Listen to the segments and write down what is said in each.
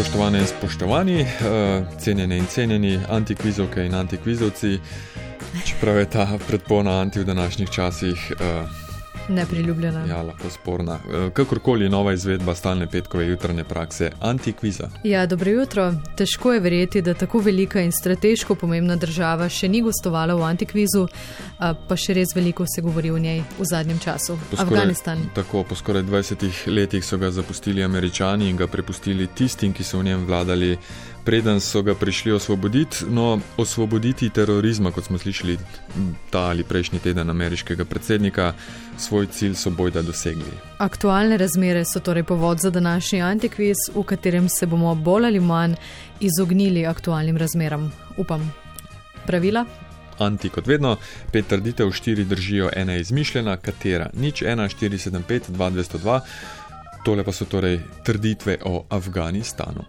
Spoštovane in spoštovani, uh, cenjene in cenjeni antikvizovke in antikvizovci, čeprav je ta predpona anti v današnjih časih. Nepriljubljena. Ja, lahko sporna. E, kakorkoli nova izvedba stalne petkove jutranje prakse, antikviza. Ja, dobro jutro. Težko je verjeti, da tako velika in strateško pomembna država še ni gostovala v antikvizu, pa še res veliko se govori o njej v zadnjem času. Skoraj, Afganistan. Tako, po skoraj 20 letih so ga zapustili američani in ga prepustili tistim, ki so v njem vladali preden so ga prišli osvoboditi. No, osvoboditi terorizma, kot smo slišali ta ali prejšnji teden ameriškega predsednika, svoj cilj so bojda dosegli. Aktualne razmere so torej povod za današnji antikviz, v katerem se bomo bolj ali manj izognili aktualnim razmeram. Upam. Pravila? anti kot vedno, pet trditev, štiri držijo, ena je izmišljena, katera nič, 1, 475, 2202. Tole pa so torej trditve o Afganistanu.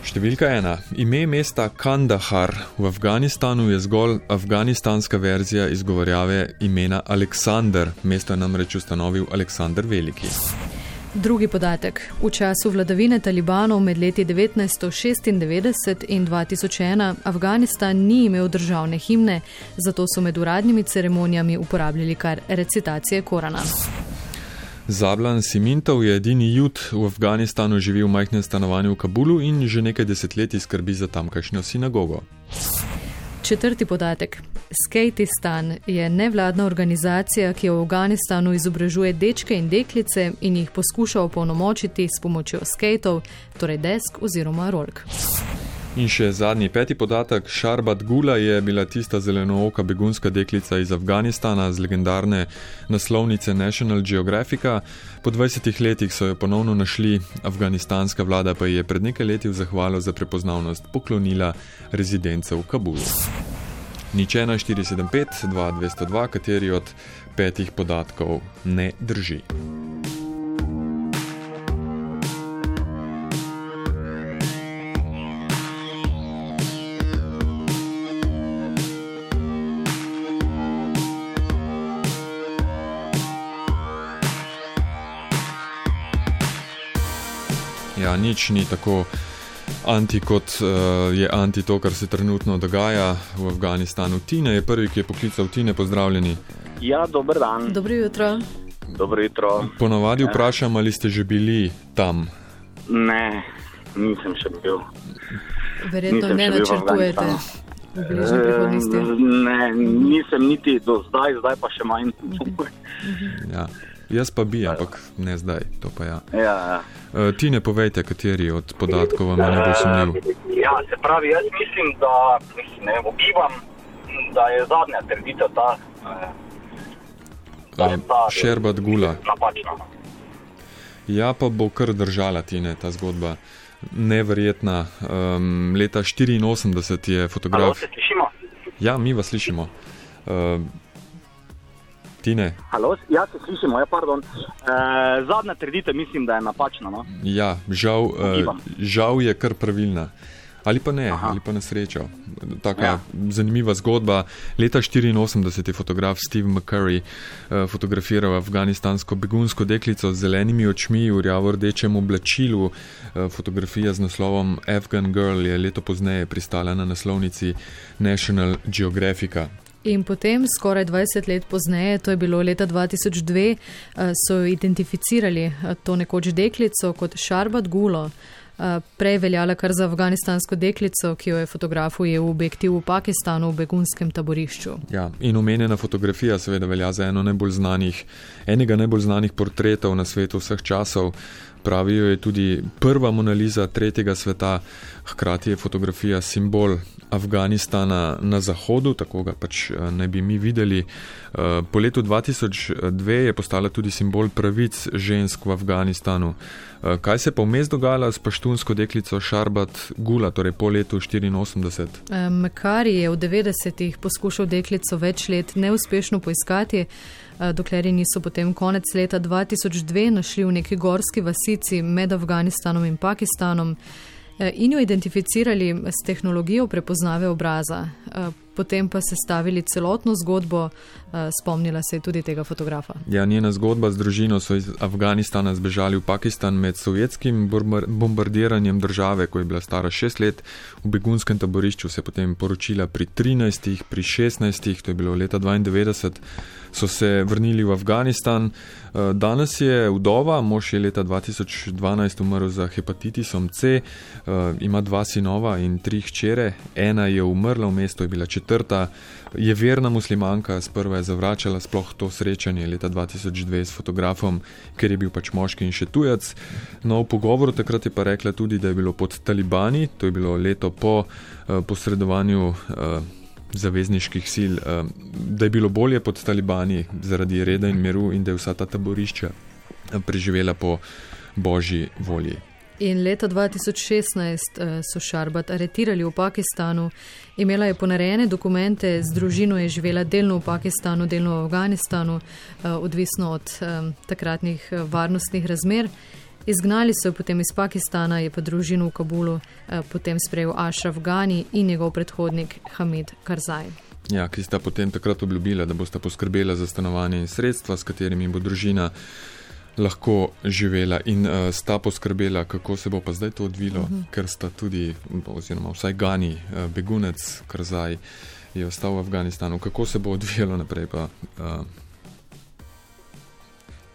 Številka ena. Ime mesta Kandahar v Afganistanu je zgolj afganistanska verzija izgovorjave imena Aleksandr. Mesto je namreč ustanovil Aleksandr Veliki. Drugi podatek. V času vladavine talibanov med leti 1996 in 2001 Afganistan ni imel državne himne, zato so med uradnimi ceremonijami uporabljali kar recitacije Korana. Zablan Simintov je edini jud v Afganistanu, živi v majhnem stanovanju v Kabulu in že nekaj desetletij skrbi za tamkajšnjo sinagogo. Četrti podatek. Skateistan je nevladna organizacija, ki v Afganistanu izobražuje dečke in deklice in jih poskuša opolnomočiti s pomočjo skatov, torej desk oziroma rolk. In še zadnji peti podatek. Šarbat Gula je bila tista zelenooka begunska deklica iz Afganistana z legendarne naslovnice National Geographica. Po 20 letih so jo ponovno našli, afganistanska vlada pa je pred nekaj leti v zahvalo za prepoznavnost poklonila rezidence v Kabulu. Nič 1475, 2202, kateri od petih podatkov ne drži. Ja, nič ni tako anti, kot uh, je anti to, kar se trenutno dogaja v Afganistanu. Tine je prvi, ki je poklical Tine, pozdravljeni. Ja, dober dan. Dobro jutro. Dobro jutro. Ponavadi vprašam, ali ste že bili tam. Ne, nisem še bil. Verjetno nisem ne načrtujete. Ne, nisem niti do zdaj, zdaj pa še manj. ja. Jaz pa bi, ampak ne zdaj. Ja. Ja, ja. Uh, ti ne povejte, kateri od podatkov vam je najbolj sumljiv. Ja, se pravi, jaz mislim, da ne obivam, da je zadnja trditev ta. Uh, Šerbat Gula. Napačna. Ja, pa bo kar držala ti ne ta zgodba. Neverjetna. Um, leta 84 je fotograf. Slišimo? Ja, mi vas slišimo. Uh, Tine. Halo, ja, se slišimo, ja, pardon. E, zadnja trditev mislim, da je napačna. No? Ja, žal, e, žal je kar pravilna. Ali pa ne, Aha. ali pa na srečo. Taka ja. zanimiva zgodba. Leta 1984 je fotograf Steve McCurry uh, fotografiral afganistansko begunsko deklico z zelenimi očmi v rjavo-rdečem oblačilu. Uh, fotografija z naslovom Afghan Girl je leto pozneje pristala na naslovnici National Geographica. In potem, skoraj 20 let pozneje, to je bilo leta 2002, eh, so identificirali eh, to nekoč deklico kot Šarbat Gulo. Eh, prej veljala kar za afganistansko deklico, ki jo je fotograf ujel v objektiv v Pakistanu v begunskem taborišču. Ja, in omenjena fotografija seveda velja za eno najbolj znanih, enega najbolj znanih portretov na svetu vseh časov. Pravijo je tudi prva Monaliza tretjega sveta, hkrati je fotografija simbol Afganistana na zahodu, tako ga pač eh, ne bi mi videli. Eh, po letu 2002 je postala tudi simbol pravic žensk v Afganistanu. Eh, kaj se pa vmes dogajalo s paštunsko deklico Šarbat Gula, torej po letu 84? Mekari je v 90-ih poskušal deklico več let neuspešno poiskati. Dokler ji niso potem konec leta 2002 našli v neki gorski vasici med Afganistanom in Pakistanom. Eh, in jo identificirali s tehnologijo prepoznave obraza. Eh, potem pa sestavili celotno zgodbo, spomnila se je tudi tega fotografa. Ja, njena zgodba z družino so iz Afganistana zbežali v Pakistan med sovjetskim bombardiranjem države, ko je bila stara šest let. V begunskem taborišču se je potem poročila pri 13, pri 16, to je bilo leta 92, so se vrnili v Afganistan. Danes je vdova, mož je leta 2012 umrl za hepatitisom C, ima dva sinova in tri hčere, ena je umrla v mestu, je bila četrta, je verna muslimanka, sprva je zavračala sploh to srečanje leta 2002 s fotografom, ker je bil pač moški in še tujec. No, v pogovoru takrat je pa rekla tudi, da je bilo pod talibani, to je bilo leto po uh, posredovanju uh, zavezniških sil, uh, da je bilo bolje pod talibani zaradi reda in miru in da je vsa ta taborišča preživela po božji volji. In leta 2016 eh, so Šarbat aretirali v Pakistanu. Imela je ponarejene dokumente, z družino je živela delno v Pakistanu, delno v Afganistanu, eh, odvisno od takratnih varnostnih razmer. Izgnali so jo potem iz Pakistana, je pa družino v Kabulu eh, potem sprejel Ashraf Ghani in njegov predhodnik Hamid Karzaj. Ja, ki sta potem takrat obljubila, da bosta poskrbela za stanovanje in sredstva, s katerimi bo družina lahko živela in uh, sta poskrbela, kako se bo pa zdaj to odvilo, uh mhm. -huh. ker sta tudi, oziroma vsaj Gani, uh, begunec, kar zdaj je ostal v Afganistanu, kako se bo odvijalo naprej. Pa, uh,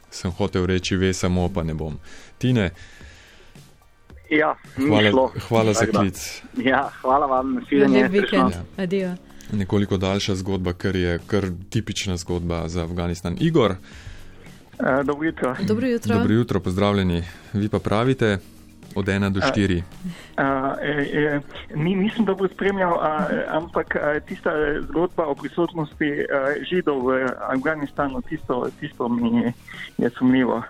sem hotel reči, ve samo, pa ne bom. Tine. Ja, hvala, hvala za klic. Ja, hvala vam, nasvidenje. Ja. Nekoliko daljša zgodba, ker je kar tipična zgodba za Afganistan. Igor. Eh, dobro jutro. Dobro jutro. Dobro jutro, pozdravljeni. Vi pa pravite od 1 do 4. Mi nisem dobro spremljal, a, ampak a, tista zgodba o prisotnosti a, židov v Afganistanu, tisto, tisto mi je sumljivo.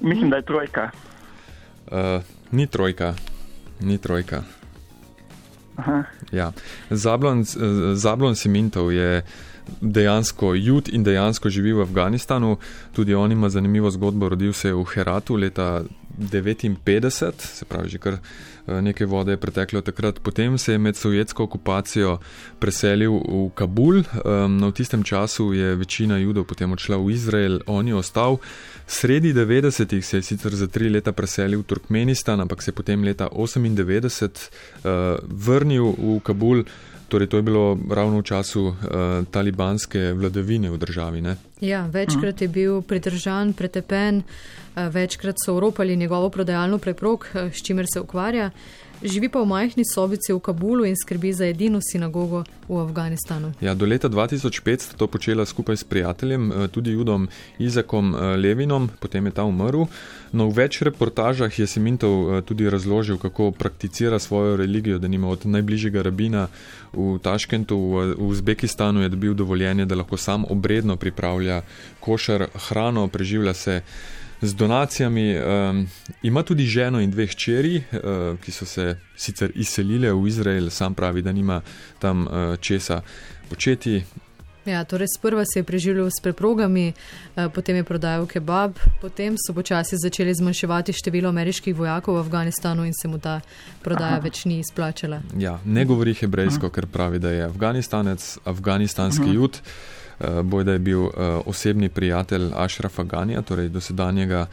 Mislim, da je trojka. Uh, ni trojka, ni trojka. Ja. Zablon, Zablon Simintov je dejansko jud in dejansko živi v Afganistanu. Tudi on ima zanimivo zgodbo, rodil se je v Heratu leta 1959, se pravi, že kar eh, nekaj vode je preteklo takrat. Potem se je med sovjetsko okupacijo preselil v Kabul. No, v tistem času je večina judov potem odšla v Izrael, on je ostal. Sredi 90-ih se je sicer za tri leta preselil v Turkmenistan, ampak se je potem leta 1998 uh, eh, vrnil v Kabul. Torej, to je bilo ravno v času uh, talibanske vladavine v državi. Ne? Ja, večkrat je bil pridržan, pretepen, uh, večkrat so oropali njegovo prodajalno preprog, uh, s čimer se ukvarja. Živi pa v majhni sobici v Kabulu in skrbi za edino sinagogo v Afganistanu. Ja, do leta 2005 sta to počela skupaj s prijateljem, eh, tudi judom Izakom eh, Levinom, potem je ta umrl. No, v več reportažah je Simintov eh, tudi razložil, kako prakticira svojo religijo, da nima od najbližjega rabina v Taškentu, v Uzbekistanu je dobil dovoljenje, da lahko sam obredno pripravlja košar hrano, preživlja se z donacijami. Um, ima tudi ženo in dve hčeri, uh, ki so se sicer izselile v Izrael, sam pravi, da nima tam uh, česa početi. Ja, torej sprva se je preživljal s preprogami, potem je prodajal kebab, potem so počasi začeli zmanjševati število ameriških vojakov v Afganistanu in se mu ta prodaja Aha. več ni izplačala. Ja, ne govori hebrejsko, ker pravi, da je Afganistanec, afganistanski Aha. jud. Eh, bojda je bil eh, osebni prijatelj Ašrafa Ganija, torej dosedanjega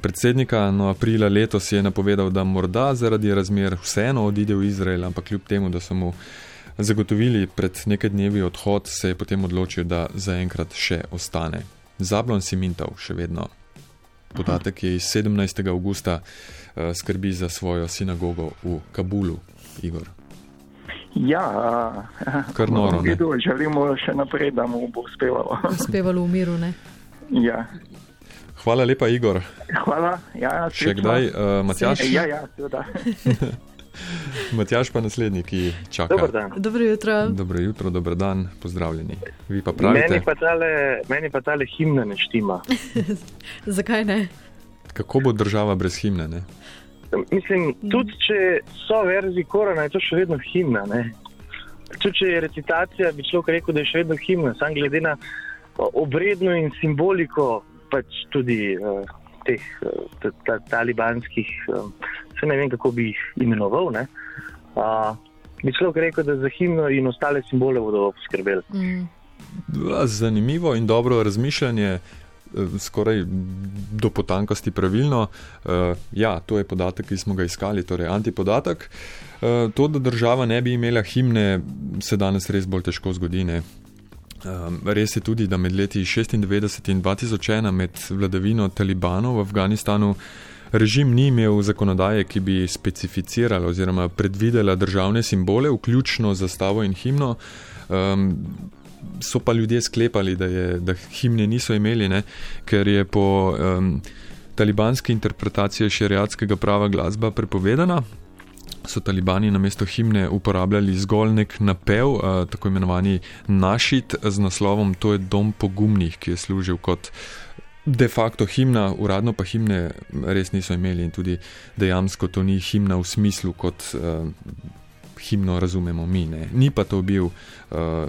predsednika. No, aprila letos je napovedal, da morda zaradi razmer vseeno odide v Izrael, ampak kljub temu, da so mu zagotovili pred nekaj dnevi odhod, se je potem odločil, da zaenkrat še ostane. Zablon Simintov še vedno. Podatek je iz 17. augusta, uh, skrbi za svojo sinagogo v Kabulu, Igor. Ja, kar noro. Vidu, želimo še naprej, da mu bo uspevalo. Uspevalo v miru, ne? Ja. Hvala lepa, Igor. Hvala. Ja, še kdaj, uh, Matjaš? Ja, ja, seveda. Matjaš pa naslednji, ki čaka. Dobro, dan. Dobro jutro. Dobro jutro, dober dan, pozdravljeni. Vi pa pravite? Meni pa tale, meni pa tale himna ne štima. Zakaj ne? Kako bo država brez himne, ne? Mislim, tudi če so verzi korona, je to še vedno himna. Tudi če je recitacija, bi človek rekel, da je še vedno himna, samo glede na obredno in simboliko pač tudi uh, teh uh, talibanskih, uh, se ne vem, kako bi jih imenoval. Uh, bi človek rekel, da za himno in ostale simbole bodo poskrbeli. Mm. Zanimivo in dobro razmišljanje. Eh, skoraj do potankosti pravilno. Uh, ja, to je podatek, ki smo ga iskali, torej antipodatek. Uh, to, da država ne bi imela himne, se danes res bolj težko zgodi. Um, res je tudi, da med leti 1996 in 2001, med vladavino talibanov v Afganistanu, režim ni imel zakonodaje, ki bi specificirala oziroma predvidela državne simbole, vključno zastavo in himno. Um, so pa ljudje sklepali, da, je, da himne niso imeli, ne, ker je po um, talibanski interpretaciji šeriatskega prava glasba prepovedana. So talibani na mesto himne uporabljali zgolj nek napev, uh, tako imenovani našit z naslovom To je dom pogumnih, ki je služil kot de facto himna, uradno pa himne res niso imeli in tudi dejansko to ni himna v smislu kot. Uh, himno razumemo mi. Ne. Ni pa to bil uh,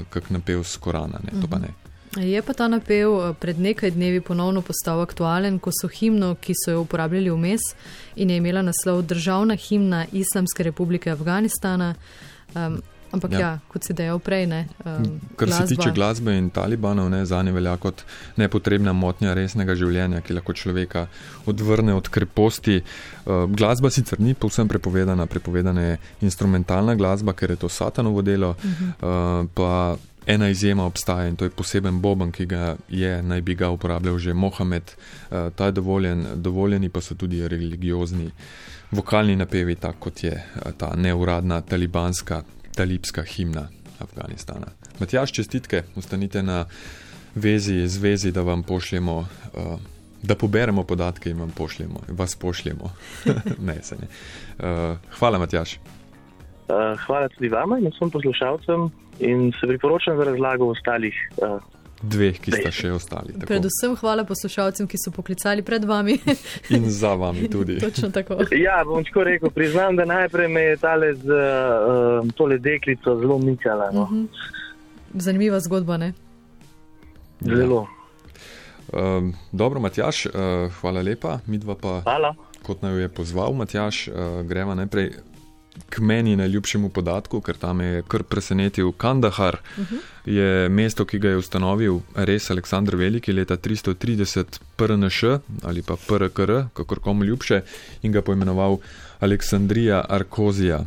kak napev z Korana, ne. to pa ne. Je pa ta napev uh, pred nekaj dnevi ponovno postal aktualen, ko so himno, ki so jo uporabljali vmes in je imela naslov Državna himna Islamske republike Afganistana. Um, Ampak ja, ja kot si dejal prej. Ne, um, Kar glasba. se tiče glasbe in talibanov, ne, za nje velja kot nepotrebna motnja resnega življenja, ki lahko človeka odvrne od kreposti. Uh, glasba sicer ni povsem prepovedana, prepovedana je instrumentalna glasba, ker je to satanovo delo. Uh -huh. uh, pa ena izjema obstaja in to je poseben boben, ki ga je, naj bi ga uporabljal že Mohamed. Uh, ta je dovoljen, dovoljeni pa so tudi religiozni. Vokalni napevi, tako kot je ta neuradna talibanska talibska himna Afganistana. Matjaš, čestitke, ostanite na vezi, zvezi, da vam pošljemo, uh, da poberemo podatke in vam pošljemo, vas pošljemo. ne, ne. Uh, hvala, Matjaš. Uh, hvala tudi vama in vsem poslušalcem in se priporočam za razlago ostalih. Uh, dveh, ki sta še ostali. Tako. Predvsem hvala poslušalcem, ki so poklicali pred vami. In za vami tudi. Točno tako. Ja, bom tako rekel. Priznam, da najprej me je tale z uh, tole deklico zelo mikala. No. Uh mhm. -huh. Zanimiva zgodba, ne? Zelo. Ja. Uh, dobro, Matjaš, uh, hvala lepa. Midva pa, hvala. kot naj jo je pozval, Matjaš, uh, greva najprej k meni najljubšemu podatku, ker tam je kar presenetil Kandahar, uh -huh. je mesto, ki ga je ustanovil res Aleksandr Veliki leta 330 PRNŠ ali pa PRKR, kakor komu ljubše, in ga poimenoval Aleksandrija Arkozija.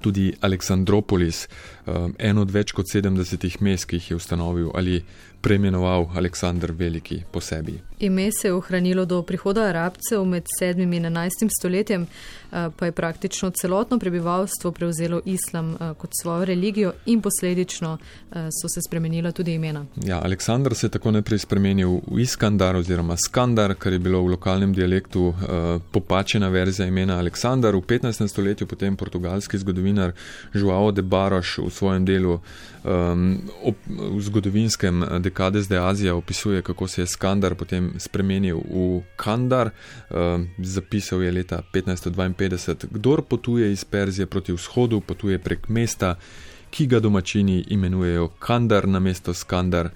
Tudi Aleksandropolis, um, eno od več kot 70 mest, ki jih je ustanovil ali preimenoval Aleksandr Veliki po sebi. Ime se je ohranilo do prihoda Arabcev med 7. in 11. stoletjem, eh, pa je praktično celotno prebivalstvo prevzelo islam eh, kot svojo religijo in posledično eh, so se spremenila tudi imena. Ja, Aleksandr se je tako najprej spremenil v Iskandar oziroma Skandar, kar je bilo v lokalnem dialektu popačena verzija imena Aleksandar. V 15. stoletju potem portugalski zgodovinar Joao de Baroš v svojem delu um, ob, v zgodovinskem dekades de Azija opisuje, kako se je Skandar potem spremenil v Kandar. Um, zapisal je leta 1552: Kdor potuje iz Perzije proti vzhodu, potuje prek mesta, ki ga domačini imenujejo Kandar na mesto Skandar,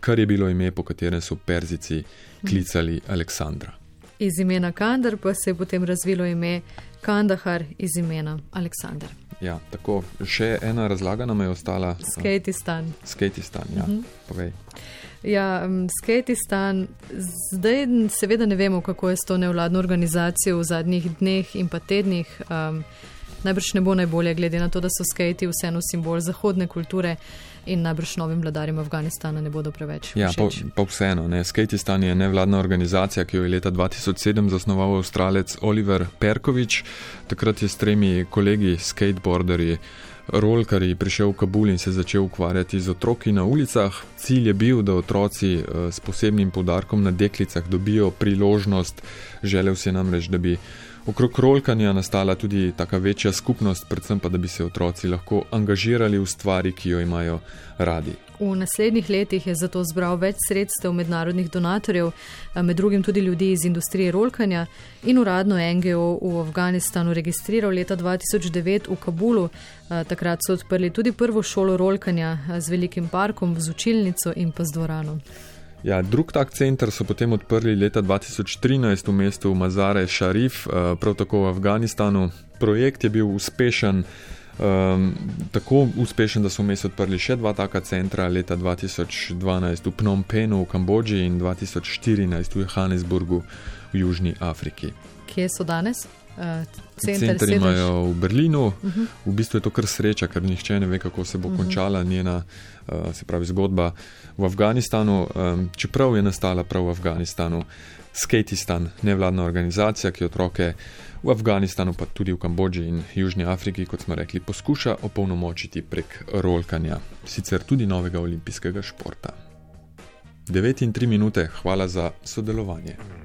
kar je bilo ime, po katerem so Perzici klicali Aleksandra. Iz imena Kandar pa se je potem razvilo ime Kandahar iz imena Aleksandr. Ja, tako, še ena razlaga nam je ostala. Skatistan. Skatistan, ja, uh mhm. -huh. povej. Ja, Skatistan, zdaj seveda ne vemo, kako je s to nevladno organizacijo v zadnjih dneh in pa tednih. Um, najbrž ne bo najbolje, glede na to, da so skati vseeno simbol zahodne kulture in najbrž novim vladarjem Afganistana ne bodo preveč. Ja, pa, pa vseeno. Skatistan je nevladna organizacija, ki jo je leta 2007 zasnoval avstralec Oliver Perkovič. Takrat je s tremi kolegi skateboarderji. Rolkari prišel v Kabul in se začel ukvarjati z otroki na ulicah. Cilj je bil, da otroci eh, s posebnim podarkom na deklicah dobijo priložnost, želel si namreč, da bi okrog rolkanja nastala tudi taka večja skupnost, predvsem pa, da bi se otroci lahko angažirali v stvari, ki jo imajo radi. V naslednjih letih je zato zbral več sredstev mednarodnih donatorjev, med drugim tudi ljudi iz industrije rolkanja in uradno NGO v Afganistanu registriral leta 2009 v Kabulu. Takrat so odprli tudi prvo šolo rolkanja z velikim parkom, z učilnico in pa z dvorano. Ja, drug tak center so potem odprli leta 2013 v mestu Mazare Sharif, eh, prav tako v Afganistanu. Projekt je bil uspešen, Um, tako uspešen, da so vmes odprli še dva taka centra, leta 2012 v Phnom Penhu v Kambodži in 2014 v Johannesburgu v Južni Afriki. Kje so danes? Uh, Centri imajo v Berlinu, uh -huh. v bistvu je to kar sreča, ker nihče ne ve, kako se bo uh -huh. končala njena uh, se pravi, zgodba v Afganistanu, um, čeprav je nastala prav v Afganistanu. Skatistan, nevladna organizacija, ki otroke v Afganistanu, pa tudi v Kambodži in Južni Afriki, kot smo rekli, poskuša opolnomočiti prek rolkanja, sicer tudi novega olimpijskega športa. 9 in 3 minute, hvala za sodelovanje.